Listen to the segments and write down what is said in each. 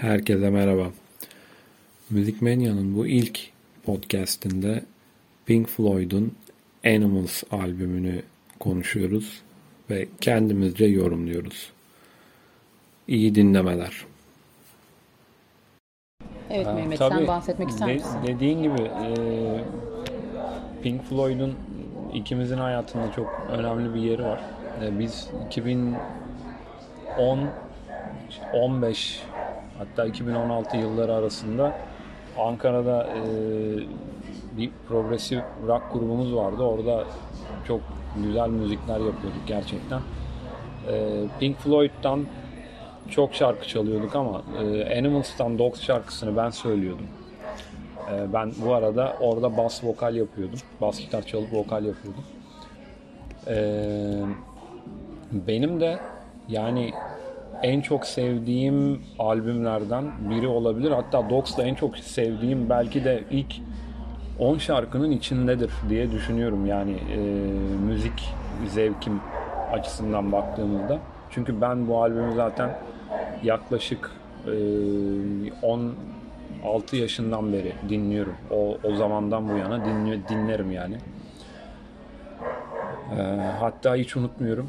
Herkese merhaba. Müzik Manya'nın bu ilk podcastinde Pink Floyd'un Animals albümünü konuşuyoruz ve kendimizce yorumluyoruz. İyi dinlemeler. Evet Mehmet tabii, sen bahsetmek ister de- misin? Dediğin gibi e, Pink Floyd'un ikimizin hayatında çok önemli bir yeri var. E, biz 2010 15 hatta 2016 yılları arasında Ankara'da e, bir progresif rock grubumuz vardı. Orada çok güzel müzikler yapıyorduk gerçekten. E, Pink Floyd'dan çok şarkı çalıyorduk ama e, Animals'tan Dogs şarkısını ben söylüyordum. E, ben bu arada orada bas vokal yapıyordum. Bas gitar çalıp vokal yapıyordum. E, benim de yani en çok sevdiğim albümlerden biri olabilir. Hatta Dogs'la en çok sevdiğim belki de ilk 10 şarkının içindedir diye düşünüyorum. Yani e, müzik zevkim açısından baktığımızda. Çünkü ben bu albümü zaten yaklaşık e, 16 yaşından beri dinliyorum. O, o zamandan bu yana dinliyor, dinlerim yani. E, hatta hiç unutmuyorum.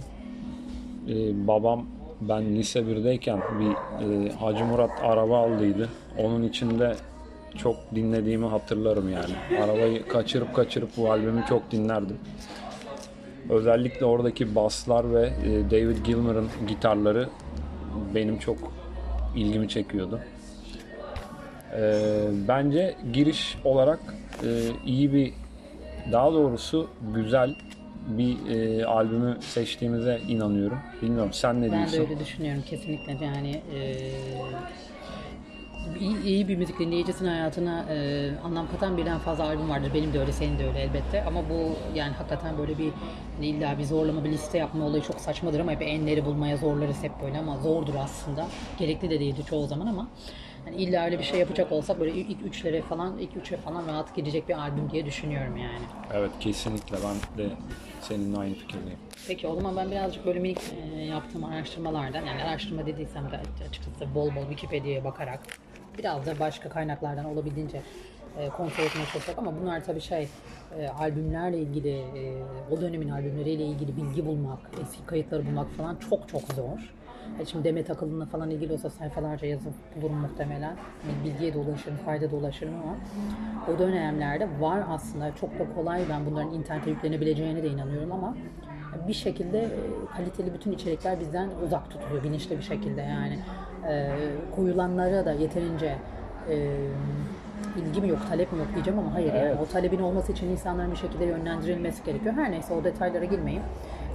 E, babam ben lise 1'deyken bir e, Hacı Murat araba aldıydı. Onun içinde çok dinlediğimi hatırlarım yani. Arabayı kaçırıp kaçırıp bu albümü çok dinlerdim. Özellikle oradaki basslar ve e, David Gilmour'ın gitarları benim çok ilgimi çekiyordu. E, bence giriş olarak e, iyi bir, daha doğrusu güzel bir e, albümü seçtiğimize inanıyorum. Bilmiyorum sen ne Ben de diyorsun? öyle düşünüyorum kesinlikle yani e, iyi, iyi bir müzik dinleyicisinin hayatına e, anlam katan birden fazla albüm vardır. Benim de öyle, senin de öyle elbette. Ama bu yani hakikaten böyle bir hani illa bir zorlama bir liste yapma olayı çok saçmadır ama hep enleri bulmaya zorlarız hep böyle ama zordur aslında. Gerekli de değildi çoğu zaman ama yani illa öyle bir şey yapacak olsak böyle ilk üçlere falan, ilk üçe falan rahat girecek bir albüm diye düşünüyorum yani. Evet kesinlikle ben de seninle aynı fikirdeyim. Peki o zaman ben birazcık böyle minik e, yaptığım araştırmalardan yani araştırma dediysem de açıkçası bol bol Wikipedia'ya bakarak biraz da başka kaynaklardan olabildiğince e, kontrol etmeye çalışacak ama bunlar tabii şey e, albümlerle ilgili e, o dönemin albümleriyle ilgili bilgi bulmak, eski kayıtları bulmak falan çok çok zor. E, Şimdi Demet Akıllı'na falan ilgili olsa sayfalarca yazıp bulurum muhtemelen. Bir Bilgiye de ulaşırım, fayda da ulaşırım ama o dönemlerde var aslında çok da kolay ben bunların internete yüklenebileceğine de inanıyorum ama bir şekilde e, kaliteli bütün içerikler bizden uzak tutuluyor bilinçli bir şekilde yani e, koyulanlara da yeterince e, ilgi mi yok, talep mi yok diyeceğim ama hayır yani Evet. o talebin olması için insanların bir şekilde yönlendirilmesi gerekiyor. Her neyse o detaylara girmeyeyim.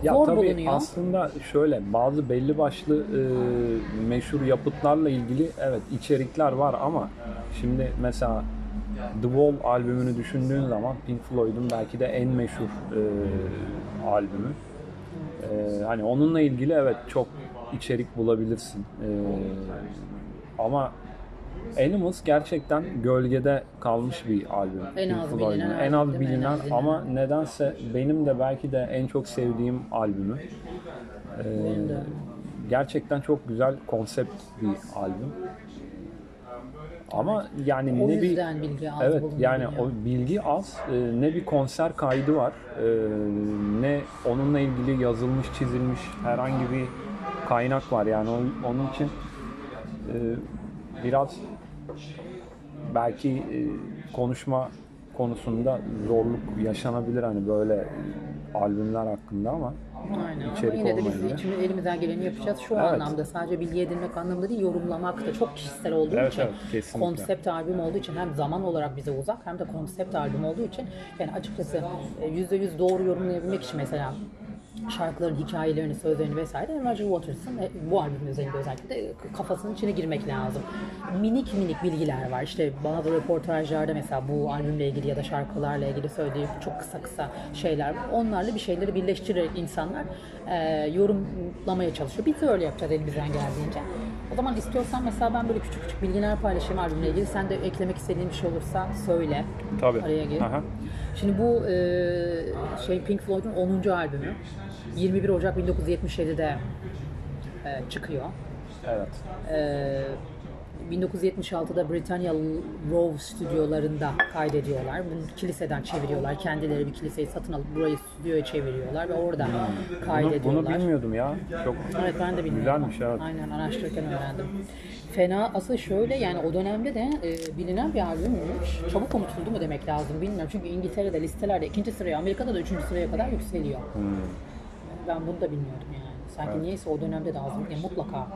Ya Zor tabii bulunuyor. aslında şöyle bazı belli başlı e, meşhur yapıtlarla ilgili evet içerikler var ama şimdi mesela The Wall albümünü düşündüğün zaman Pink Floyd'un belki de en meşhur e, albümü. E, hani onunla ilgili evet çok içerik bulabilirsin. E, ama Animals gerçekten gölgede kalmış bir albüm. En Pink az Floyd'un. bilinen en az mi? En bilinen az bilinen. ama nedense benim de belki de en çok sevdiğim albümü. Ee, gerçekten çok güzel konsept bir albüm. Ama yani O ne bir bilgi az Evet yani o bilgi az. Ee, ne bir konser kaydı var. ee, ne onunla ilgili yazılmış, çizilmiş herhangi bir kaynak var. Yani o- onun için ee, biraz belki e, konuşma konusunda zorluk yaşanabilir hani böyle albümler hakkında ama Aynen ama içerik yine de biz içimiz elimizden geleni yapacağız. Şu Evet. anlamda sadece bilgi edinmek anlamında değil, yorumlamak da çok kişisel olduğu Evet, için, evet, kesinlikle. konsept albüm olduğu için hem zaman olarak bize uzak hem de konsept albüm olduğu için yani açıkçası e, yüzde yüz doğru yorumlayabilmek için mesela şarkıların hikayelerini, sözlerini vesaire Roger Waters'ın e, bu albüm özelinde özellikle de kafasının içine girmek lazım. Minik minik bilgiler var. İşte bazı röportajlarda mesela bu albümle ilgili ya da şarkılarla ilgili söylediği çok kısa kısa şeyler var. Onlarla bir şeyleri birleştirerek insanlar e, yorumlamaya çalışıyor. Biz de öyle yapacağız elimizden geldiğince. O zaman istiyorsan mesela ben böyle küçük küçük bilgiler paylaşayım albümle ilgili. Sen de eklemek istediğin bir şey olursa söyle. Tabii. Araya gir. Aha. Şimdi bu e, şey Pink Floyd'un 10. albümü. 21 Ocak 1977'de e, çıkıyor. evet. E, 1976'da Britanya Row stüdyolarında kaydediyorlar. Bunu kiliseden çeviriyorlar. Kendileri bir kiliseyi satın alıp burayı stüdyoya çeviriyorlar ve orada Bunu, kaydediyorlar. bunu bilmiyordum ya. Çok Evet ben de bilmiyorum. Güzelmiş, evet. Aynen araştırırken öğrendim. Fena asıl şöyle yani o dönemde de e, bilinen bir albümmüş. Çabuk unutuldu mu demek lazım bilmiyorum. Çünkü İngiltere'de listelerde ikinci sıraya, Amerika'da da üçüncü sıraya kadar yükseliyor. Hmm. Ben bunu da bilmiyordum yani. Sanki niyeyse o dönemde de az yani mutlaka.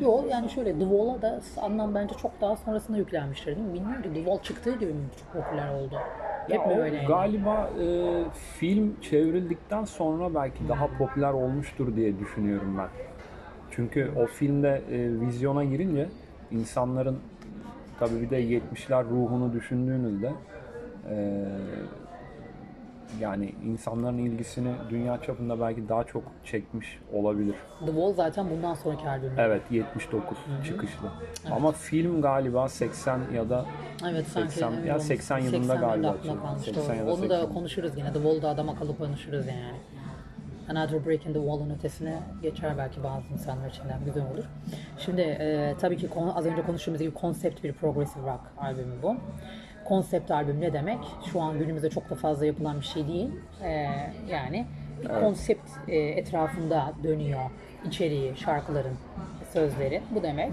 Yok yani şöyle The Wall'a da anlam bence çok daha sonrasında yüklenmiştir değil mi? Bilmiyorum ki The Wall çıktığı gibi mi çok popüler oldu? Hep Ya mi o öyle? yani? Galiba e, film çevrildikten sonra belki daha popüler olmuştur diye düşünüyorum ben. Çünkü o filmde e, vizyona girince insanların tabii bir de 70'ler ruhunu düşündüğünüzde e, yani insanların ilgisini dünya çapında belki daha çok çekmiş olabilir. The Wall zaten bundan sonraki albüm. Evet 79 çıkışlı. Ama film galiba 80 ya da Evet sanki 80 ya evet, 80 yılında 80 galiba kalmıştı. 80 ya da Onu da 80. konuşuruz yine. The Wall'da adam akıllı konuşuruz yani. Another Break in the Wall'un ötesine geçer belki bazı insanlar içinden güzel olur. Şimdi e, tabii ki az önce konuştuğumuz gibi konsept bir progressive rock albümü bu. Konsept albüm ne demek? Şu an günümüzde çok da fazla yapılan bir şey değil. E, yani bir konsept e, etrafında dönüyor içeriği, şarkıların sözleri. Bu demek.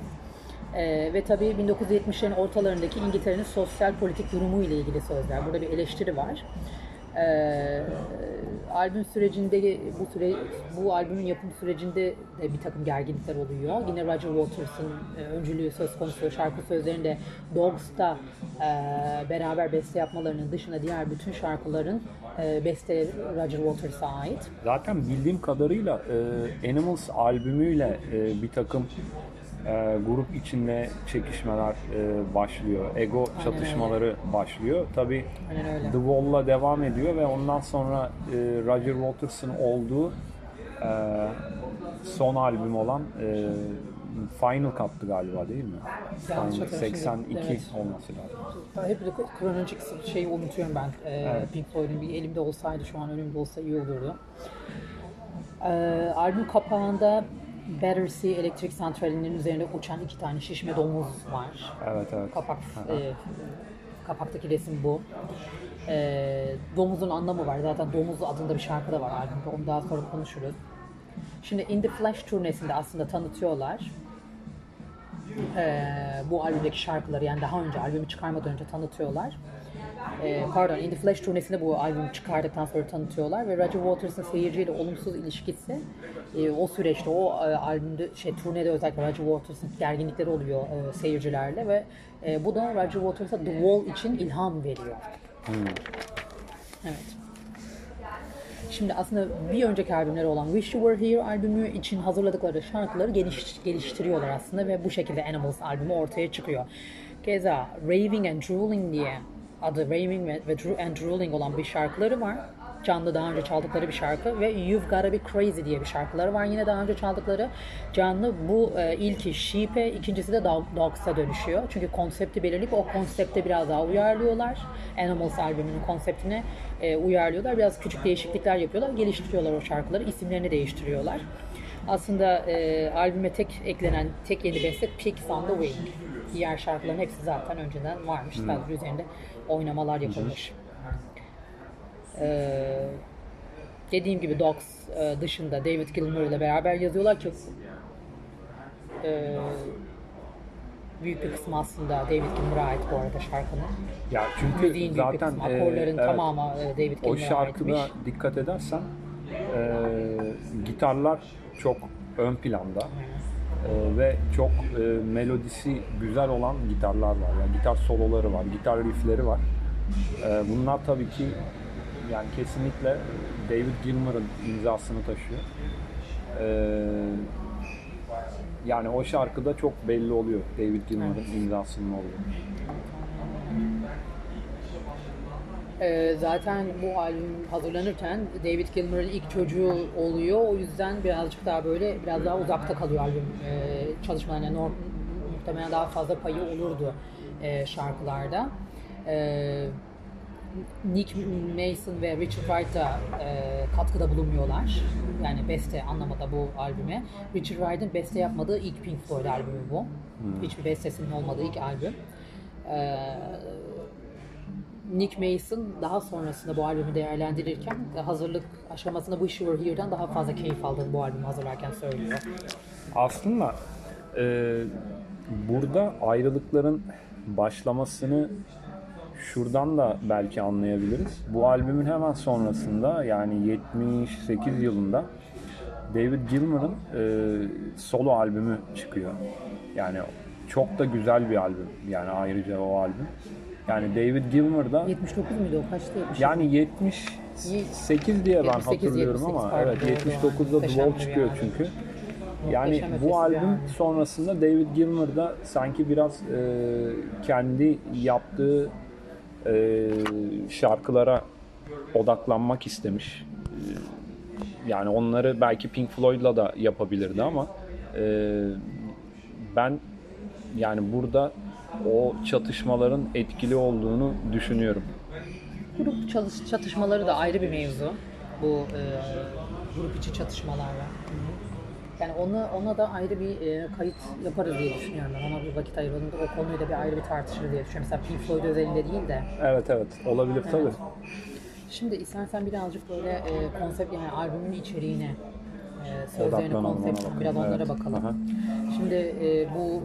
Ee, ve tabii 1970'lerin ortalarındaki İngiltere'nin sosyal politik durumu ile ilgili sözler. Burada bir eleştiri var. Ee, albüm sürecinde bu süre bu albümün yapım sürecinde de bir takım gerginlikler oluyor. Yine Roger Waters'ın e, öncülüğü söz konusu şarkı sözlerinde Dogs'ta e, beraber beste yapmalarının dışında diğer bütün şarkıların e, beste Roger Waters'a ait. Zaten bildiğim kadarıyla e, Animals albümüyle e, bir takım e, grup içinde çekişmeler e, başlıyor. Ego çatışmaları başlıyor. Tabii Aynen öyle. The Wall'la devam ediyor ve ondan sonra e, Roger Waters'ın olduğu e, son albüm olan e, Final Cut'tı galiba değil mi? Final- hatırlamıyorum. 82 Evet. olması lazım. Ben hep de kronolojik şeyi unutuyorum ben. Ee, Evet. Pink Floyd'un bir elimde olsaydı şu an önümde olsa iyi olurdu. Ee, albüm kapağında Battersea elektrik santralinin üzerinde uçan iki tane şişme domuz var. Evet evet. Kapak, e, kapaktaki resim bu. E, domuzun anlamı var. Zaten Domuz adında bir şarkı da var albümde. Onu daha sonra konuşuruz. Şimdi In The Flash turnesinde aslında tanıtıyorlar. E, bu albümdeki şarkıları yani daha önce albümü çıkarmadan önce tanıtıyorlar. E, pardon In The Flash turnesinde bu albümü çıkardıktan sonra tanıtıyorlar ve Roger Waters'ın seyirciyle olumsuz ilişkisi e, o süreçte o e, albümde şey turnede özellikle Roger Waters'ın gerginlikleri oluyor e, seyircilerle ve e, bu da Roger Waters'a The Wall için ilham veriyor. Evet. Şimdi aslında bir önceki albümleri olan Wish You Were Here albümü için hazırladıkları şarkıları geliş, geliştiriyorlar aslında ve bu şekilde Animals albümü ortaya çıkıyor. Keza Raving and Drooling diye adı Raving ve, and Drooling olan bir şarkıları var. Canlı daha önce çaldıkları bir şarkı ve You've Gotta Be Crazy diye bir şarkıları var yine daha önce çaldıkları. Canlı bu e, ilki Sheep'e, ikincisi de Dog, Dogs'a dönüşüyor. Çünkü konsepti belirleyip o konsepte biraz daha uyarlıyorlar. Animals albümünün konseptine e, uyarlıyorlar. Biraz küçük değişiklikler yapıyorlar. Geliştiriyorlar o şarkıları. isimlerini değiştiriyorlar. Aslında e, albüme tek eklenen tek yeni beste Pigs on the Wing. Diğer şarkıların hepsi zaten önceden varmış. Sadece üzerinde oynamalar yapılmış. Ee, dediğim gibi Dogs e, dışında David Gilmour ile beraber yazıyorlar ki e, büyük bir kısmı aslında David Gilmour'a ait bu arada şarkının. Ya çünkü Müziğin büyük bir zaten e, evet, tamamı e, David o Gilmour'a şarkıda aitmiş. dikkat edersen e, gitarlar çok ön planda E, ve çok e, melodisi güzel olan gitarlar var. Yani gitar soloları var, gitar riffleri var. E, bunlar tabii ki yani kesinlikle David Gilmour'un imzasını taşıyor. E, yani o şarkıda çok belli oluyor David Gilmour'un imzasının olduğu. Ee, zaten bu albüm hazırlanırken David Gilmour'un ilk çocuğu oluyor. O yüzden birazcık daha böyle biraz daha uzakta kalıyor albüm e, çalışmalarına. Norm, muhtemelen daha fazla payı olurdu e, şarkılarda. E, Nick Mason ve Richard Wright da e, katkıda bulunmuyorlar. Yani beste anlamada bu albüme. Richard Wright'ın beste yapmadığı ilk Pink Floyd albümü bu. Hiçbir bestesinin olmadığı ilk albüm. E, Nick Mason daha sonrasında bu albümü değerlendirirken hazırlık aşamasında bu You Were Here'dan daha fazla keyif aldığını bu albümü hazırlarken söylüyor. Aslında e, burada ayrılıkların başlamasını şuradan da belki anlayabiliriz. Bu albümün hemen sonrasında yani 78 yılında David Gilmour'ın e, solo albümü çıkıyor. Yani çok da güzel bir albüm. Yani ayrıca o albüm. Yani David Gilmour da 79 muydu o? Kaçtı? 70 yani 78 diye ben 78, hatırlıyorum 78 ama evet doğru, 79'da The Wall çıkıyor yani. çünkü. Yani bu albüm albüm. sonrasında David Gilmour da sanki biraz e, kendi yaptığı e, şarkılara odaklanmak istemiş. E, Yani onları belki Pink Floyd'la da yapabilirdi ama e, ben yani burada o çatışmaların etkili olduğunu düşünüyorum. Grup çalış, çatışmaları da ayrı bir mevzu. Bu e, grup içi çatışmalarla. Yani ona, ona da ayrı bir e, kayıt yaparız diye düşünüyorum ben. Ona bir vakit ayıralım da o konuyu da bir ayrı bir tartışırız diye düşünüyorum. Mesela Pink Floyd özelinde değil de. Evet evet olabilir tabii. Şimdi istersen birazcık böyle e, konsept yani albümün içeriğine e, sözlerine, bakalım. biraz onlara Evet. bakalım. Aha. Şimdi e, bu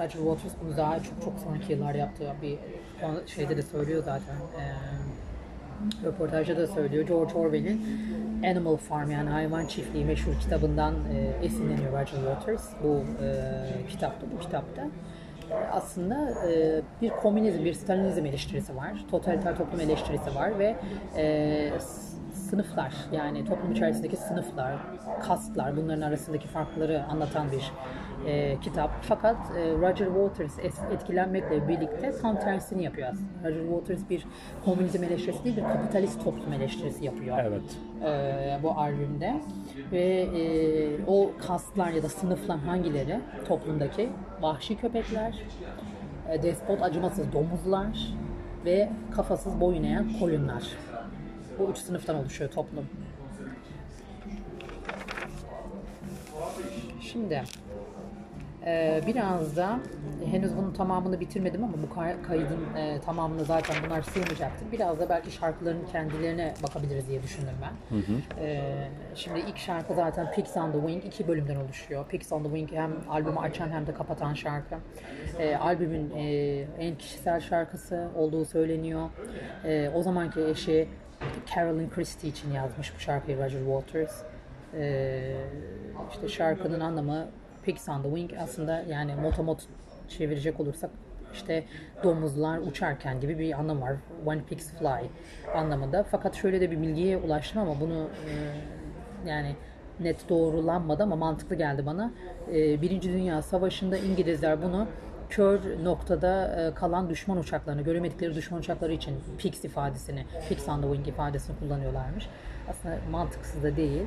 Roger Waters bunu daha çok çok sonraki yıllar yaptığı bir şeyde de söylüyor zaten. E, röportajda da söylüyor. George Orwell'in Animal Farm yani hayvan çiftliği meşhur kitabından e, esinleniyor Roger Waters bu e, kitapta. Bu kitapta aslında e, bir komünizm, bir Stalinizm eleştirisi var. Totaliter toplum eleştirisi var ve e, sınıflar yani toplum içerisindeki sınıflar, kastlar bunların arasındaki farkları anlatan bir e, kitap. Fakat e, Roger Waters etkilenmekle birlikte tam tersini yapıyor aslında. Roger Waters bir komünizm eleştirisi değil bir kapitalist toplum eleştirisi yapıyor Evet. e, bu albümde ve e, o kastlar ya da sınıflar hangileri toplumdaki vahşi köpekler, e, despot acımasız domuzlar ve kafasız boyun eğen koyunlar. Bu üç sınıftan oluşuyor toplum. Şimdi ee, biraz da henüz bunun tamamını bitirmedim ama bu kay- kaydın e, tamamını zaten bunlar sığmayacaktır. Biraz da belki şarkıların kendilerine bakabiliriz diye düşündüm ben. Ee, şimdi ilk şarkı zaten Pigs on the Wing iki bölümden oluşuyor. Pigs on the Wing hem albümü açan hem de kapatan şarkı. Ee, albümün e, en kişisel şarkısı olduğu söyleniyor. Ee, o zamanki eşi Carolyn Christie için yazmış bu şarkıyı Roger Waters. Ee, işte şarkının anlamı The Wing aslında yani motomot çevirecek olursak işte domuzlar uçarken gibi bir anlam var. When pigs fly anlamında. Fakat şöyle de bir bilgiye ulaştım ama bunu e, yani net doğrulanmadı ama mantıklı geldi bana. E, Birinci Dünya Savaşı'nda İngilizler bunu kör noktada e, kalan düşman uçaklarını, göremedikleri düşman uçakları için pigs ifadesini, pigs on the wing ifadesini kullanıyorlarmış. Aslında mantıksız da değil.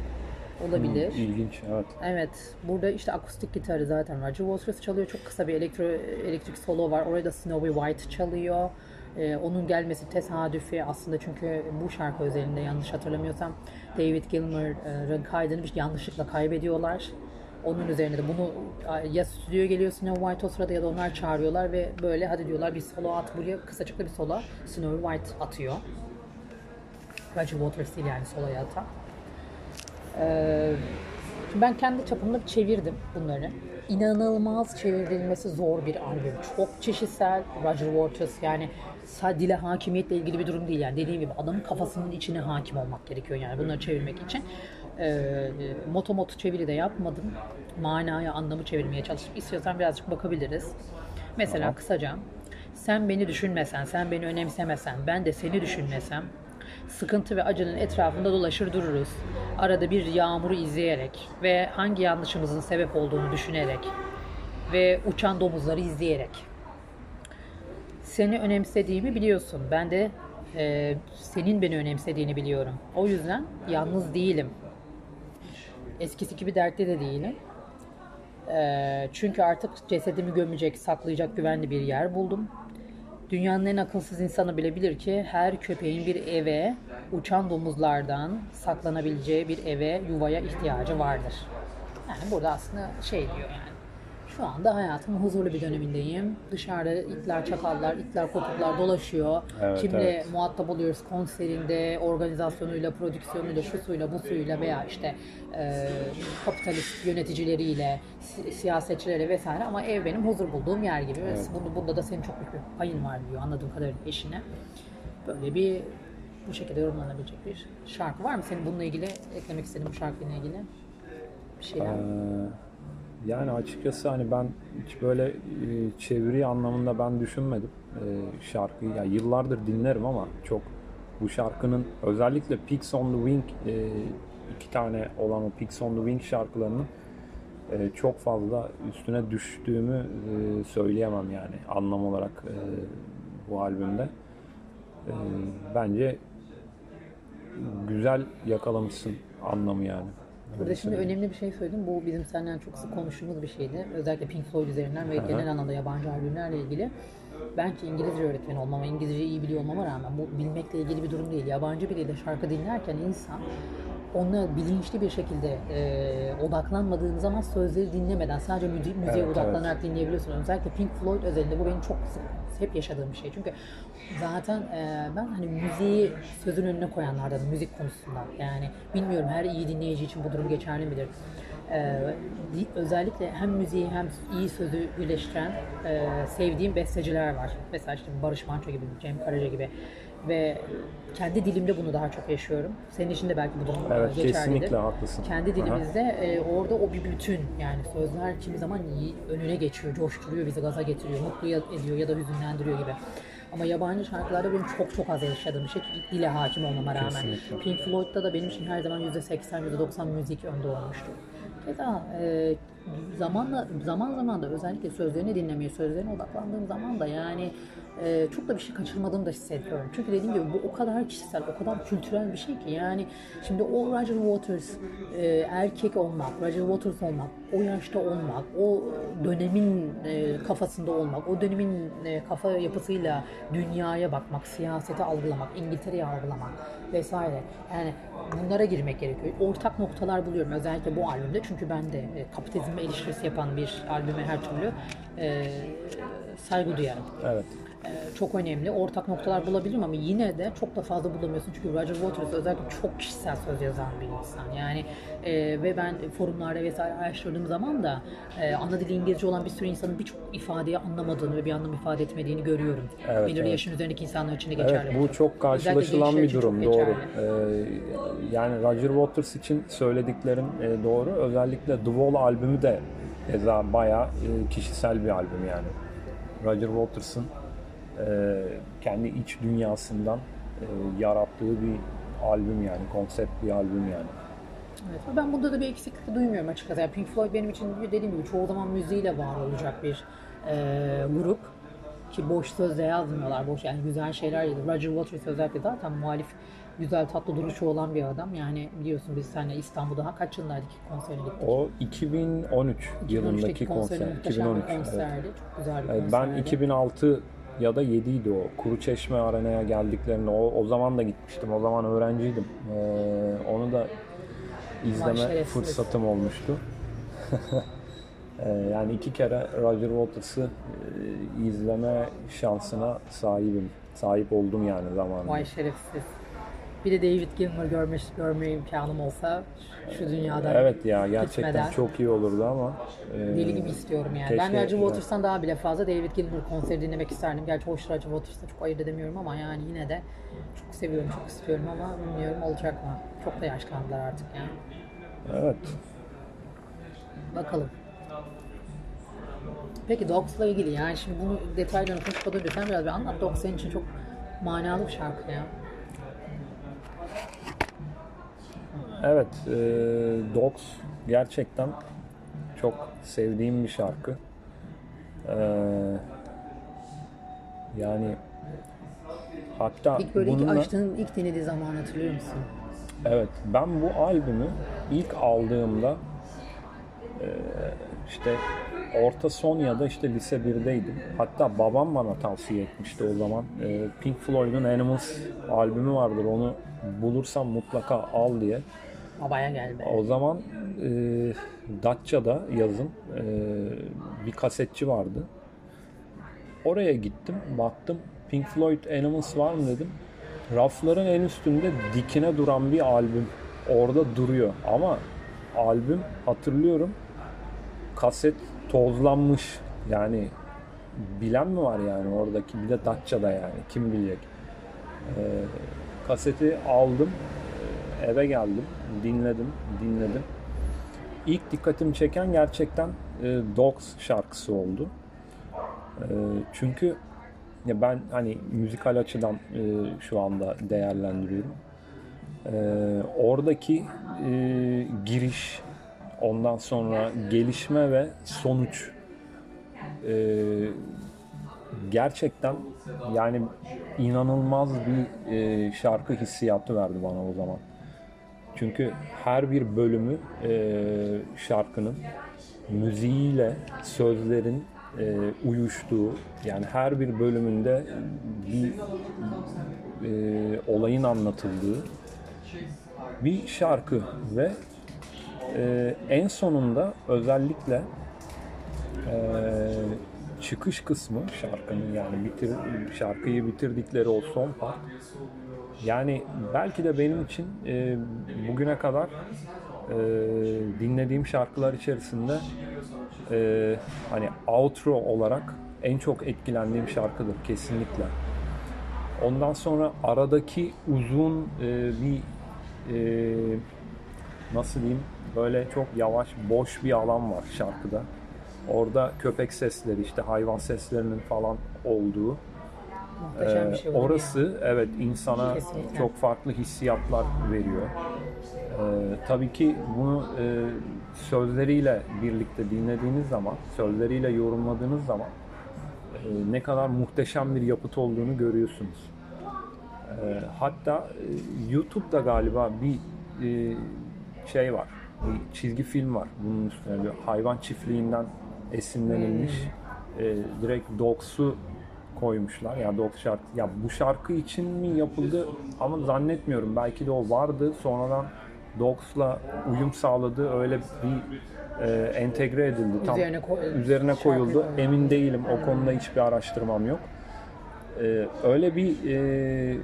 Olabilir. İlginç evet. Evet. Burada işte akustik gitarı zaten Roger Waters çalıyor. Çok kısa bir elektro, elektrik solo var. Orada da Snowy White çalıyor. Ee, onun gelmesi tesadüfi aslında çünkü bu şarkı özelinde yanlış hatırlamıyorsam David Gilmour'ın kaydını bir yanlışlıkla kaybediyorlar. Onun üzerine de bunu ya stüdyoya geliyor Snow White o sırada ya da onlar çağırıyorlar ve böyle hadi diyorlar bir solo at buraya kısacıklı bir solo Snow White atıyor. Roger Waters değil yani soloya atan. Ee, ben kendi çapımda çevirdim bunları. İnanılmaz çevrilmesi zor bir albüm. Çok çeşitsel. Roger Waters yani sadece hakimiyetle ilgili bir durum değil. Yani dediğim gibi adamın kafasının içine hakim olmak gerekiyor yani bunları çevirmek için. Ee, motomot çeviri de yapmadım. Manaya, anlamı çevirmeye çalıştım. İstiyorsan birazcık bakabiliriz. Mesela Tamam. kısaca sen beni düşünmesen, sen beni önemsemesen, ben de seni düşünmesem sıkıntı ve acının etrafında dolaşır dururuz. Arada bir yağmuru izleyerek ve hangi yanlışımızın sebep olduğunu düşünerek ve uçan domuzları izleyerek. Seni önemsediğimi biliyorsun. Ben de e, senin beni önemsediğini biliyorum. O yüzden yalnız değilim. Eskisi gibi dertte de değilim. E, çünkü artık cesedimi gömecek, saklayacak güvenli bir yer buldum. Dünyanın en akılsız insanı bile bilir ki her köpeğin bir eve, uçan domuzlardan saklanabileceği bir eve, yuvaya ihtiyacı vardır. Yani burada aslında şey diyor yani. Şu anda hayatımın huzurlu bir dönemindeyim. Dışarıda itler, çakallar, itler, kopuklar dolaşıyor. Evet, Kimle evet. muhatap oluyoruz konserinde, organizasyonuyla, prodüksiyonuyla, şu suyla, bu suyla veya işte e, kapitalist yöneticileriyle, si- siyasetçileriyle vesaire ama ev benim huzur bulduğum yer gibi. Ve Bunda, bunda da senin çok büyük bir payın var diyor anladığım kadarıyla eşine. Böyle bir bu şekilde yorumlanabilecek bir şarkı var mı? Senin bununla ilgili eklemek istediğin bu şarkıyla ilgili bir şeyler? Ee, yani açıkçası hani ben hiç böyle e, çeviri anlamında ben düşünmedim e, şarkıyı. Ya yıllardır dinlerim ama çok bu şarkının özellikle Pigs on the Wing e, iki tane olan o Pigs on the Wing şarkılarının e, çok fazla üstüne düştüğümü söyleyemem yani anlam olarak bu albümde. Bence güzel yakalamışsın anlamı yani. Burada şimdi önemli bir şey söyledim. Bu bizim seninle çok sık konuştuğumuz bir şeydi. Özellikle Pink Floyd üzerinden ve genel anlamda yabancı albümlerle ilgili. Bence İngilizce öğretmeni olmama, İngilizceyi iyi biliyor olmama rağmen bu bilmekle ilgili bir durum değil. Yabancı biriyle şarkı dinlerken insan ona bilinçli bir şekilde e, odaklanmadığın zaman sözleri dinlemeden sadece müziğe, müziğe Evet, odaklanarak dinleyebiliyorsun. Özellikle Pink Floyd özelinde bu benim çok sık hep yaşadığım bir şey. Çünkü zaten e, ben hani müziği sözün önüne koyanlardanım müzik konusunda. Yani bilmiyorum her iyi dinleyici için bu durum geçerli midir? E, özellikle hem müziği hem iyi sözü birleştiren e, sevdiğim besteciler var. Mesela işte Barış Manço gibi, Cem Karaca gibi ve kendi dilimde bunu daha çok yaşıyorum. Senin için de belki bu e, Evet geçerlidir. kesinlikle haklısın. Kendi Aha. dilimizde e, orada o bir bütün yani sözler kimi zaman iyi, önüne geçiyor, coşturuyor, bizi gaza getiriyor, mutlu ediyor ya da hüzünlendiriyor gibi. Ama yabancı şarkılarda benim çok çok az yaşadığım bir şey dile hakim olmama rağmen. Kesinlikle. Pink Floyd'da da benim için her zaman %80, %90 müzik önde olmuştu. Keza e, zamanla zaman zaman da özellikle sözlerini dinlemeye, sözlerine odaklandığım zaman da yani e, çok da bir şey kaçırmadığımı da hissediyorum. Çünkü dediğim gibi bu o kadar kişisel, o kadar kültürel bir şey ki yani şimdi o Roger Waters e, erkek olmak, Roger Waters olmak, o yaşta olmak, o dönemin e, kafasında olmak, o dönemin e, kafa yapısıyla dünyaya bakmak, siyaseti algılamak, İngiltere'yi algılamak vesaire. Yani bunlara girmek gerekiyor. Ortak noktalar buluyorum özellikle bu albümde çünkü ben de e, kapitalizme eleştirisi yapan bir albüme her türlü saygı duyarım. Evet. E, çok önemli. Ortak noktalar bulabilirim ama yine de çok da fazla bulamıyorsun. Çünkü Roger Waters özellikle çok kişisel söz yazan bir insan. Yani e, ve ben forumlarda vesaire araştırdığım zaman da e, ana dili İngilizce olan bir sürü insanın birçok ifadeyi anlamadığını ve bir anlam ifade etmediğini görüyorum. Evet, Belirli evet. yaşın üzerindeki insanlar için de geçerli. Evet bu çok Özellikle karşılaşılan bir durum çok doğru. Ee, yani Roger Waters için söylediklerin e, doğru. Özellikle The Wall albümü de keza bayağı e, kişisel bir albüm yani. Roger Waters'ın kendi iç dünyasından e, yarattığı bir albüm yani konsept bir albüm yani. Evet, ve ben bunda da bir eksiklik duymuyorum açıkçası. Yani Pink Floyd benim için dediğim gibi çoğu zaman müziğiyle var olacak bir e, grup. Ki boş sözle yazmıyorlar, boş yani güzel şeyler yazıyor. Roger Waters özellikle zaten muhalif, güzel tatlı duruşu olan bir adam. Yani biliyorsun biz seninle İstanbul'da kaç yılındaydık konserine gittik. O 2013 yılındaki 2013'teki konseri konser. muhteşem 2013. bir evet. konserdi. Çok güzel bir konserdi. ben 2006 ya da 7 idi o. Kuru Çeşme Arena'ya geldiklerinde o, o zaman da gitmiştim. O zaman öğrenciydim. Ee, onu da izleme fırsatım olmuştu. Ee, yani iki kere Roger Waters'ı e, izleme şansına sahibim. Sahip oldum yani zamanında. Vay şerefsiz. Bir de David Gilmour görme, görme imkanım olsa şu dünyada Evet ya gerçekten gitmeden çok iyi olurdu ama e, deli gibi istiyorum yani. keşke- ben Roger Waters'tan daha bile fazla David Gilmour konseri dinlemek isterdim. Gerçi hoş Roger Waters'ta çok ayırt edemiyorum ama yani yine de çok seviyorum, çok istiyorum ama bilmiyorum olacak mı? Çok da yaşlandılar artık yani. evet. Bakalım. Peki Dogs'la ilgili yani şimdi bunu detaylarını konuşmadan önce sen biraz bir anlat. Dogs senin için çok manalı bir şarkı ya. Evet, e, Dogs gerçekten çok sevdiğim bir şarkı. E, yani hatta İlk böyle ilk bununla- açtığın, ilk dinlediği zaman hatırlıyor musun? evet ben bu albümü ilk aldığımda e, işte orta son ya da işte lise 1'deydim. Hatta babam bana tavsiye etmişti o zaman. E, Pink Floyd'un Animals albümü vardır. Onu bulursan mutlaka al diye. Babaya gel. O zaman e, Datça'da yazın e, bir kasetçi vardı. Oraya gittim, baktım. Pink Floyd Animals var mı dedim. Rafların en üstünde dikine duran bir albüm. Orada duruyor. Ama albüm hatırlıyorum. Kaset tozlanmış. Yani bilen mi var yani oradaki? Bir de Datça'da yani. Kim bilecek? Ee, kaseti aldım. Eve geldim. Dinledim. Dinledim. İlk dikkatimi çeken gerçekten e, Dogs şarkısı oldu. E, çünkü ya ben hani müzikal açıdan e, şu anda değerlendiriyorum. E, oradaki e, giriş, ondan sonra gelişme ve sonuç e, gerçekten yani inanılmaz bir e, şarkı hissiyatı verdi bana o zaman. Çünkü her bir bölümü e, şarkının müziğiyle sözlerin e, uyuştuğu yani her bir bölümünde bir e, olayın anlatıldığı bir şarkı ve e, en sonunda özellikle e, çıkış kısmı şarkının yani bitir şarkıyı bitirdikleri o son part yani belki de benim için e, bugüne kadar e, dinlediğim şarkılar içerisinde e, hani outro olarak en çok etkilendiğim şarkıdır kesinlikle. Ondan sonra aradaki uzun e, bir e, nasıl diyeyim böyle çok yavaş boş bir alan var şarkıda. Orada köpek sesleri işte hayvan seslerinin falan olduğu Muhteşem bir ee, şey orası evet insana Kesinlikle. çok farklı hissiyatlar veriyor. Ee, tabii ki bunu e, sözleriyle birlikte dinlediğiniz zaman, sözleriyle yorumladığınız zaman e, ne kadar muhteşem bir yapıt olduğunu görüyorsunuz. Ee, hatta e, YouTube'da galiba bir e, şey var, bir çizgi film var bunun üstüne bir hayvan çiftliğinden esinlenilmiş. E, direkt Dogs'u koymuşlar. Ya Dogs şarkı. Ya bu şarkı için mi yapıldı ama zannetmiyorum. Belki de o vardı. Sonradan Dogs'la uyum sağladı. Öyle bir e, entegre edildi. Tam Üzerine koy- üzerine koyuldu. Emin değilim. O konuda hiçbir araştırmam yok. E, öyle bir e,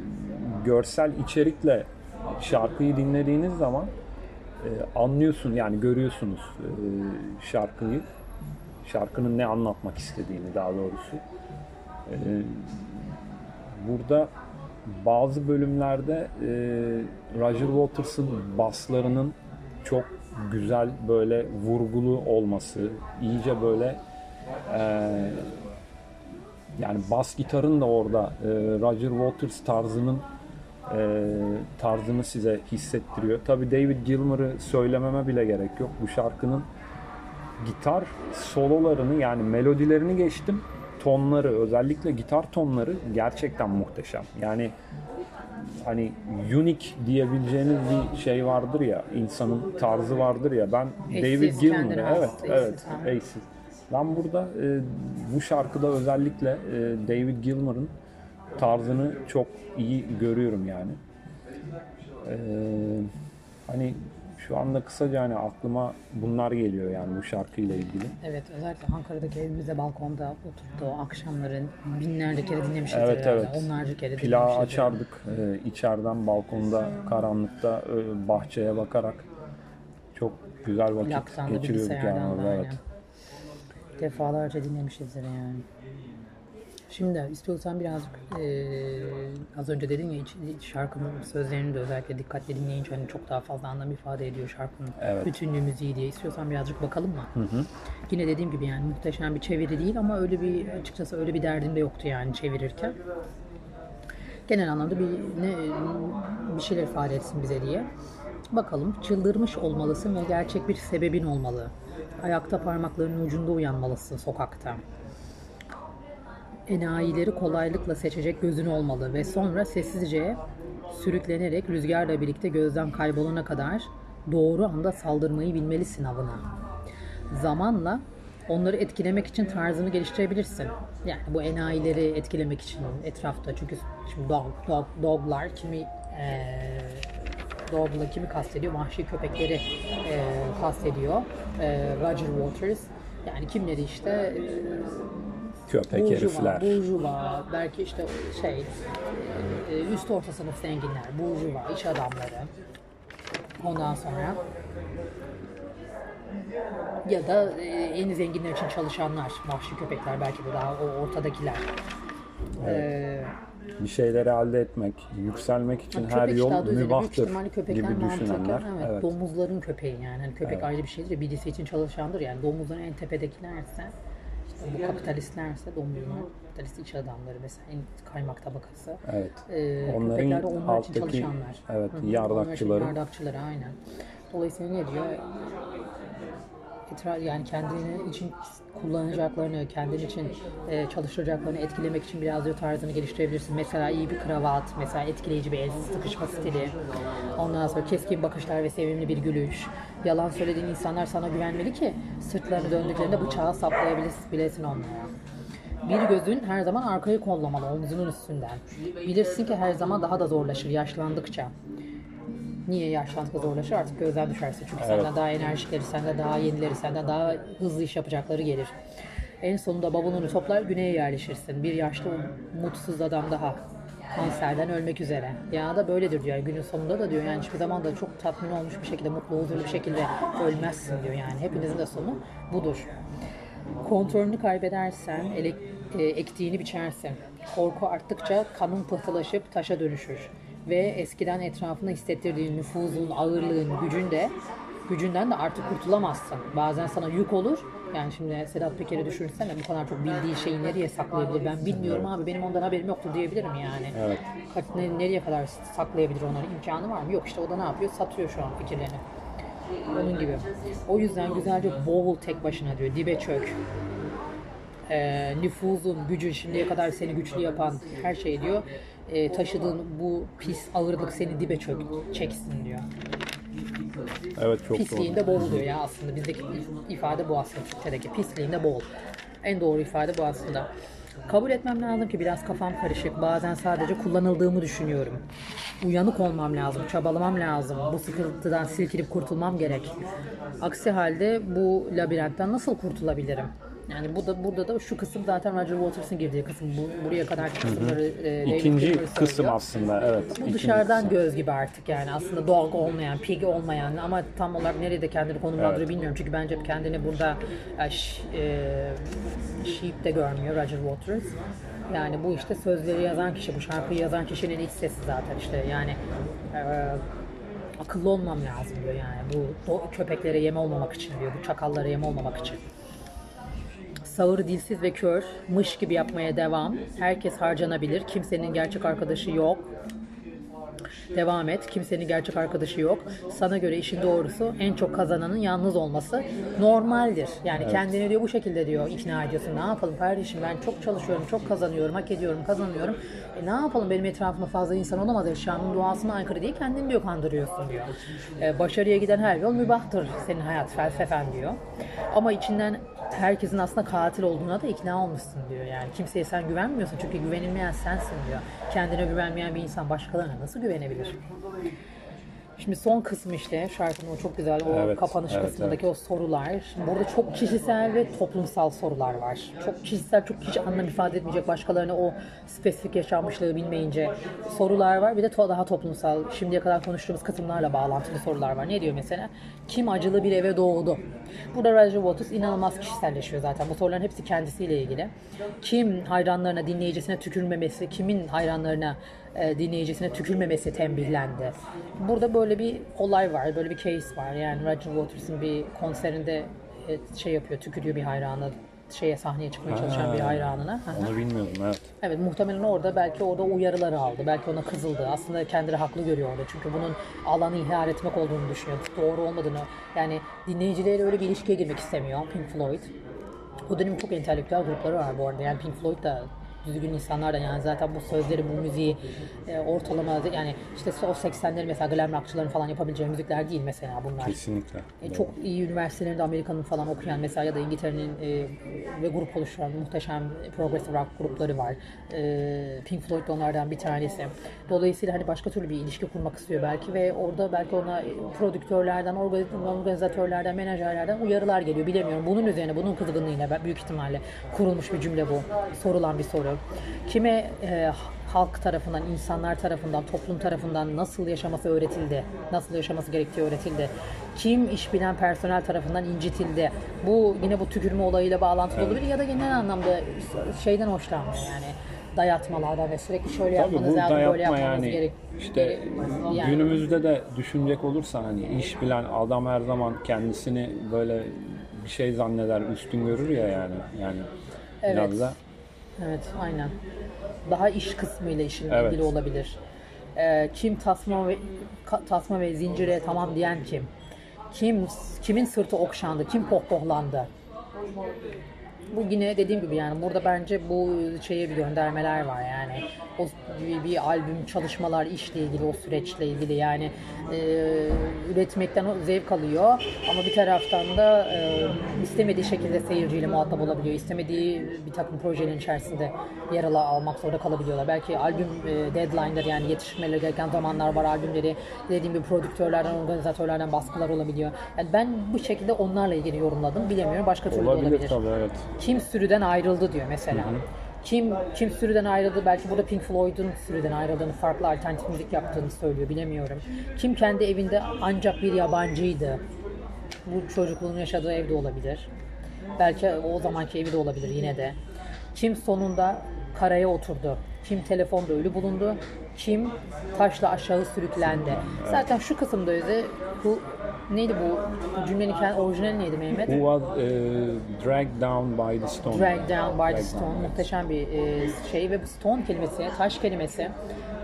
görsel içerikle şarkıyı dinlediğiniz zaman e, anlıyorsun yani görüyorsunuz e, şarkıyı. Şarkının ne anlatmak istediğini daha doğrusu. Ee, burada bazı bölümlerde e, Roger Waters'ın baslarının çok güzel böyle vurgulu olması, iyice böyle e, yani bas gitarın da orada e, Roger Waters tarzının e, tarzını size hissettiriyor. Tabi David Gilmour'ı söylememe bile gerek yok. Bu şarkının gitar sololarını yani melodilerini geçtim tonları özellikle gitar tonları gerçekten muhteşem. Yani hani unique diyebileceğiniz bir şey vardır ya insanın tarzı vardır ya ben Eşsiz, David Gilmour'u evet evet ha. eşsiz. Ben burada e, bu şarkıda özellikle e, David Gilmour'un tarzını çok iyi görüyorum yani. E, hani şu anda kısaca hani aklıma bunlar geliyor yani bu şarkıyla ilgili. Evet özellikle Ankara'daki evimizde balkonda oturup da o akşamların binlerce kere dinlemişizdir Evet, herhalde. evet. Onlarca kere dinlemişizdir. açardık e, içeriden balkonda karanlıkta e, bahçeye bakarak çok güzel vakit Plaktan geçiriyorduk yani orada evet. Defalarca dinlemişizdir yani. Şimdi istiyorsan birazcık eee, az önce dedin ya şarkının sözlerini de özellikle dikkatle dinleyince hani çok daha fazla anlam ifade ediyor şarkının Evet. bütünlüğü müziği diye istiyorsan birazcık bakalım mı? Yine dediğim gibi yani muhteşem bir çeviri değil ama öyle bir açıkçası öyle bir derdim de yoktu yani çevirirken. Genel anlamda bir ne bir şeyler ifade etsin bize diye. Bakalım çıldırmış olmalısın ve gerçek bir sebebin olmalı. Ayakta parmaklarının ucunda uyanmalısın sokakta. Enayileri kolaylıkla seçecek gözün olmalı ve sonra sessizce sürüklenerek rüzgarla birlikte gözden kaybolana kadar doğru anda saldırmayı bilmelisin avına. Zamanla onları etkilemek için tarzını geliştirebilirsin. Yani bu enayileri etkilemek için etrafta. Çünkü şimdi dog, dog, doglar kimi eee dogla kimi kastediyor? Vahşi köpekleri eee kastediyor. Eee, Roger Waters. Yani kimleri işte eee, Köpek burjuva, herifler. burjuva, belki işte şey e, üst orta sınıf zenginler, burjuva, iş adamları. Ondan sonra ya da e, en zenginler için çalışanlar, vahşi köpekler belki de daha o ortadakiler. Ee, Bir şeyleri elde etmek, yükselmek için yani her yol mübahtır gibi düşünenler. evet, Evet. domuzların köpeği yani. Hani köpek ayrı bir şeydir ya, birisi için çalışandır yani. Domuzların en tepedekilerse, bu kapitalistlerse domuzlar, kapitalist iş adamları mesela en kaymak tabakası. Evet. Ee, Onların onlar için alttaki, çalışanlar. evet, yardakçıları. İçin yardakçıları aynen. Dolayısıyla ne diyor? Yani kendini için kullanacaklarını, kendin için e, çalıştıracaklarını etkilemek için biraz diyor tarzını geliştirebilirsin. Mesela iyi bir kravat, mesela etkileyici bir el sıkışma stili. Ondan sonra keskin bakışlar ve sevimli bir gülüş. Yalan söylediğin insanlar sana güvenmeli ki sırtlarını döndüklerinde bıçağı saplayabilesin onlara. Bir gözün her zaman arkayı kollamalı omzunun üstünden. Bilirsin ki her zaman daha da zorlaşır yaşlandıkça. Niye yaşlandıkça zorlaşır? Artık gözden düşersin. Çünkü senden daha enerjikleri, senden daha yenileri, senden daha hızlı iş yapacakları gelir. En sonunda bavulunu toplar güneye yerleşirsin. Bir yaşlı mutsuz adam daha kanserden ölmek üzere. Ya da böyledir diyor. Yani günün sonunda da diyor yani hiçbir zaman da çok tatmin olmuş bir şekilde, mutlu huzurlu bir şekilde ölmezsin diyor yani. Hepinizin de sonu budur. Kontrolünü kaybedersen, elek, e, ektiğini biçersin. Korku arttıkça kanın pıhtılaşıp taşa dönüşür. Ve eskiden etrafında hissettirdiğin nüfuzun, ağırlığın, gücün de gücünden de artık kurtulamazsın. Bazen sana yük olur. Yani şimdi Sedat Peker'i düşünsene bu kadar çok bildiği şeyi nereye saklayabilir? Ben bilmiyorum abi benim ondan haberim yoktu diyebilirim yani. Evet. Ne- nereye kadar saklayabilir onları? imkanı var mı? Yok işte o da ne yapıyor? Satıyor şu an fikirlerini. Onun gibi. O yüzden güzelce boğul tek başına diyor. Dibe çök. Ee, nüfuzun, gücün şimdiye kadar seni güçlü yapan her şey diyor. Ee, taşıdığın bu pis ağırlık seni dibe çök, çeksin diyor. Evet çok doğru. Pisliğinde boğul diyor ya aslında. Bizdeki ifade bu aslında Türkçedeki. Pisliğinde boğul. En doğru ifade bu aslında. Kabul etmem lazım ki biraz kafam karışık. Bazen sadece kullanıldığımı düşünüyorum. Uyanık olmam lazım, çabalamam lazım. Bu sıkıntıdan silkinip kurtulmam gerek. Aksi halde bu labirentten nasıl kurtulabilirim? Yani bu da burada da şu kısım zaten Roger Waters'ın girdiği kısım. Bu, buraya kadar kısımları e, David İkinci Cooper kısım söylüyor. aslında evet. Bu ikinci dışarıdan kısım. göz gibi artık yani aslında dog olmayan, pig olmayan ama tam olarak nerede kendini konumlandırıyor Evet. bilmiyorum. Çünkü bence kendini burada e, ş- e, sheep de görmüyor Roger Waters. Yani bu işte sözleri yazan kişi, bu şarkıyı yazan kişinin iç sesi zaten işte yani e, akıllı olmam lazım diyor yani bu köpeklere yem olmamak için diyor, bu çakallara yem olmamak için. Sağır, dilsiz ve kör, mış gibi yapmaya devam. Herkes harcanabilir. Kimsenin gerçek arkadaşı yok. Devam et. Kimsenin gerçek arkadaşı yok. Sana göre işin doğrusu en çok kazananın yalnız olması normaldir. Yani kendini diyor bu şekilde diyor ikna ediyorsun. Ne yapalım kardeşim ben çok çalışıyorum, çok kazanıyorum, hak ediyorum, kazanıyorum. E ne yapalım benim etrafımda fazla insan olamaz. Şam'ın duasına aykırı değil kendini diyor kandırıyorsun diyor. E, başarıya giden her yol mübahtır senin hayat felsefen diyor. Ama içinden herkesin aslında katil olduğuna da ikna olmuşsun diyor yani. Kimseye sen güvenmiyorsun çünkü güvenilmeyen sensin diyor. Kendine güvenmeyen bir insan başkalarına nasıl güvenebilir? Şimdi son kısmı işte şarkının o çok güzel o Evet, kapanış evet, kısmındaki o sorular. Şimdi burada çok kişisel ve toplumsal sorular var. Çok kişisel, çok hiç anlam ifade etmeyecek başkalarına o spesifik yaşanmışlığı bilmeyince sorular var. Bir de to- daha toplumsal, şimdiye kadar konuştuğumuz kısımlarla bağlantılı sorular var. Ne diyor mesela? Kim acılı bir eve doğdu? Burada Roger Waters inanılmaz kişiselleşiyor zaten. Bu soruların hepsi kendisiyle ilgili. Kim hayranlarına, dinleyicisine tükürmemesi, kimin hayranlarına dinleyicisine tükürmemesi tembihlendi. Burada böyle bir olay var, böyle bir case var. Yani Roger Waters'ın bir konserinde e, şey yapıyor, tükürüyor bir hayranı şeye sahneye çıkmaya çalışan bir hayranına. Onu bilmiyordum evet. Evet muhtemelen orada belki orada uyarıları aldı. Belki ona kızıldı. Aslında kendileri haklı görüyor orada. Çünkü bunun alanı ihbar etmek olduğunu düşünüyor. Doğru olmadığını. Yani dinleyicileriyle öyle bir ilişkiye girmek istemiyor Pink Floyd. O dönemin çok entelektüel grupları var bu arada. Yani Pink Floyd da düzgün insanlar da yani zaten bu sözleri bu müziği e, ortalama yani işte o 80'leri mesela glam rockçıların falan yapabileceği müzikler değil mesela bunlar. Kesinlikle. E, çok iyi üniversitelerinde Amerika'nın falan okuyan mesela ya da İngiltere'nin e, ve grup oluşturan muhteşem progressive rock grupları var. E, Pink Floyd da onlardan bir tanesi. Dolayısıyla hani başka türlü bir ilişki kurmak istiyor belki ve orada belki ona prodüktörlerden, orga- organizatörlerden, menajerlerden uyarılar geliyor. Bilemiyorum. Bunun üzerine, bunun kızgınlığıyla büyük ihtimalle kurulmuş bir cümle bu. Sorulan bir soru. Kime e, halk tarafından, insanlar tarafından, toplum tarafından nasıl yaşaması öğretildi? Nasıl yaşaması gerektiği öğretildi? Kim iş bilen personel tarafından incitildi? Bu yine bu tükürme olayıyla bağlantılı olabilir ya da genel anlamda şeyden hoşlanmıyor yani dayatmalardan ve sürekli şöyle Tabii yapmanız lazım, böyle yapmanız yani gerek. işte gerek- yani. günümüzde de düşünecek olursan hani iş bilen adam her zaman kendisini böyle bir şey zanneder, üstün görür ya yani. Yani biraz Evet. da Evet, aynen. Daha iş kısmıyla işin Evet. ilgili olabilir. Ee, kim tasma ve ka- tasma ve zincire tamam diyen kim? Kim kimin sırtı okşandı? Kim pohpohlandı? Bu yine dediğim gibi yani burada bence bu şeye bir göndermeler var yani. O bir, bir albüm çalışmalar işle ilgili o süreçle ilgili yani e, üretmekten o zevk alıyor ama bir taraftan da e, istemediği şekilde seyirciyle muhatap olabiliyor. İstemediği bir takım projenin içerisinde yer ala- almak zorunda kalabiliyorlar. Belki albüm e, deadline'ları yani yetiştirmeleri gereken zamanlar var albümleri. Dediğim gibi prodüktörlerden, organizatörlerden baskılar olabiliyor. Yani ben bu şekilde onlarla ilgili yorumladım. Bilemiyorum. Başka türlü olabilir olabilir. tabii evet. Kim sürüden ayrıldı diyor mesela. Kim kim sürüden ayrıldı belki burada Pink Floyd'un sürüden ayrıldığını, farklı alternatif müzik yaptığını söylüyor bilemiyorum. Kim kendi evinde ancak bir yabancıydı. Bu çocukluğunu yaşadığı evde olabilir. Belki o zamanki evi de olabilir yine de. Kim sonunda karaya oturdu. Kim telefonda ölü bulundu. Kim taşla aşağı sürüklendi. Zaten şu kısımda öze bu neydi bu? cümlenin kendi orijinali neydi Mehmet? Who was eh, dragged down by the stone? Drag Down by the Stone Down. muhteşem bir e, şey ve bu stone kelimesi, taş kelimesi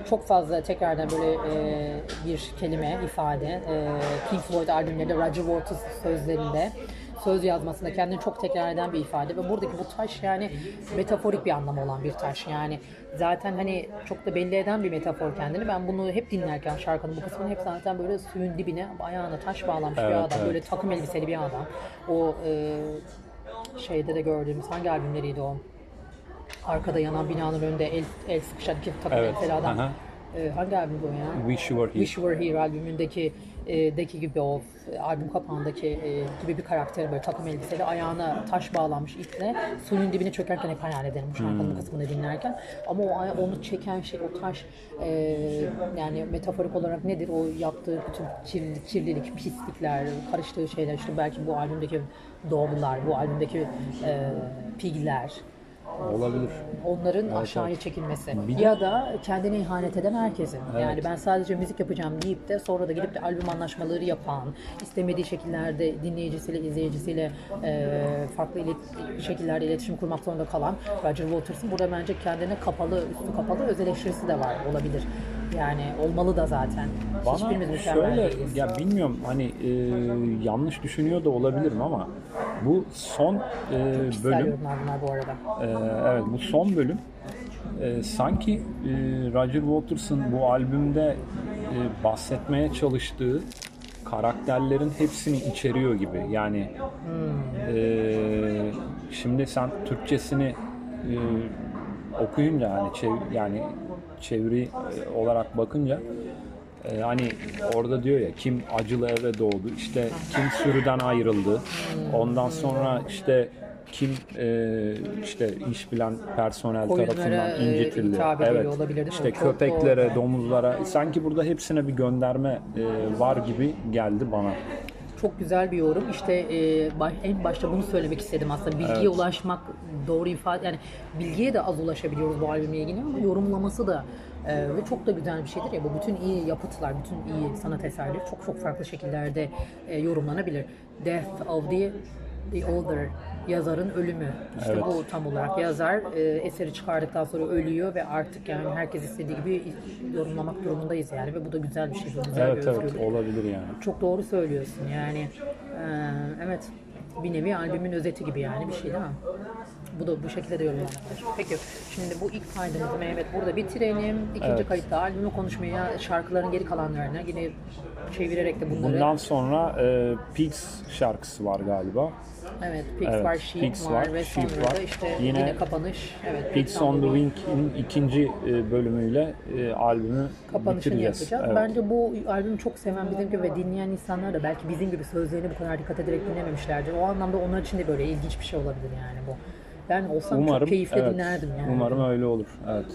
çok fazla tekrardan böyle e, bir kelime, ifade. E, Pink Floyd albümlerinde Roger Waters sözlerinde söz yazmasında kendini çok tekrar eden bir ifade ve buradaki bu taş yani metaforik bir anlamı olan bir taş yani zaten hani çok da belli eden bir metafor kendini ben bunu hep dinlerken şarkının bu kısmını hep zaten böyle suyun dibine ayağına taş bağlamış bir Evet, adam evet. böyle takım elbiseli bir adam o e, şeyde de gördüğümüz hangi albümleriydi o? Arkada yanan binanın önünde el, el sıkışan iki takım Evet, elbiseli adam. aha. Ee, hangi albümdü o ya? Wish you were here. Wish You Were Here albümündeki e, deki gibi o e, albüm kapağındaki e, gibi bir karakter böyle takım elbiseli ayağına taş bağlanmış iple suyun dibine çökerken hep hayal ederim bu şarkının Hmm. kısmını dinlerken ama o onu çeken şey o taş e, yani metaforik olarak nedir o yaptığı bütün kirlilik, kirlilik pislikler karıştığı şeyler işte belki bu albümdeki doblar bu albümdeki e, pigler Olabilir. onların aşağıya çekilmesi Bir ya da kendine ihanet eden herkesin. Yani ben sadece müzik yapacağım deyip de sonra da gidip de albüm anlaşmaları yapan, istemediği şekillerde dinleyicisiyle, izleyicisiyle e, farklı ilet- şekillerde iletişim kurmak zorunda kalan Roger Waters'ın burada bence kendine kapalı, üstü kapalı öz eleştirisi de var olabilir. Yani olmalı da zaten. Hiçbirimiz Bana mükemmel şöyle değiliz. ya bilmiyorum hani e, yanlış düşünüyor da olabilirim ama bu son e, bölüm bu arada. e, evet bu son bölüm e, sanki e, Roger Waters'ın bu albümde e, bahsetmeye çalıştığı karakterlerin hepsini içeriyor gibi. Yani e, şimdi sen Türkçesini e, okuyunca hani çev- yani çeviri e, olarak bakınca e, hani orada diyor ya kim acılı eve doğdu işte kim sürüden ayrıldı ondan sonra işte kim e, işte iş bilen personel Koyunlara, tarafından e, incitildi. Evet. olabilir? İşte köpeklere, doğru. domuzlara sanki burada hepsine bir gönderme e, var gibi geldi bana. Çok güzel bir yorum. İşte e, baş- en başta bunu söylemek istedim aslında. Bilgiye Evet. ulaşmak doğru ifade yani bilgiye de az ulaşabiliyoruz bu albümle ilgili ama yorumlaması da e, ve çok da güzel bir şeydir ya bu bütün iyi yapıtlar, bütün iyi sanat eserleri çok çok farklı şekillerde e, yorumlanabilir. Death of the the Older yazarın ölümü. İşte Evet. bu tam olarak yazar e, eseri çıkardıktan sonra ölüyor ve artık yani herkes istediği gibi yorumlamak durumundayız yani ve bu da güzel bir şey. Güzel Evet bir evet özgürlük. olabilir yani. Çok doğru söylüyorsun yani. Ee, evet bir nevi albümün özeti gibi yani bir şey değil mi? Bu da bu şekilde de yorumlanabilir. Peki şimdi bu ilk kaydımızı Mehmet burada bitirelim. İkinci Evet. kayıtta albümü konuşmaya, şarkıların geri kalanlarına yine çevirerek de bunları. Bundan sonra e, Pigs şarkısı var galiba. Evet, Pigs Evet, var, Sheep Pigs var, ve Sheep sonra var. da işte Yine yine, kapanış. Evet, Pigs on the Wing'in ikinci e, bölümüyle e, albümü kapanışını bitireceğiz. yapacağız. Evet. Bence bu albümü çok seven bizim gibi ve dinleyen insanlar da belki bizim gibi sözlerini bu kadar dikkat ederek dinlememişlerdir. O anlamda onlar için de böyle ilginç bir şey olabilir yani bu. Ben olsam Umarım çok keyifle evet, dinlerdim yani. Umarım öyle olur. Evet.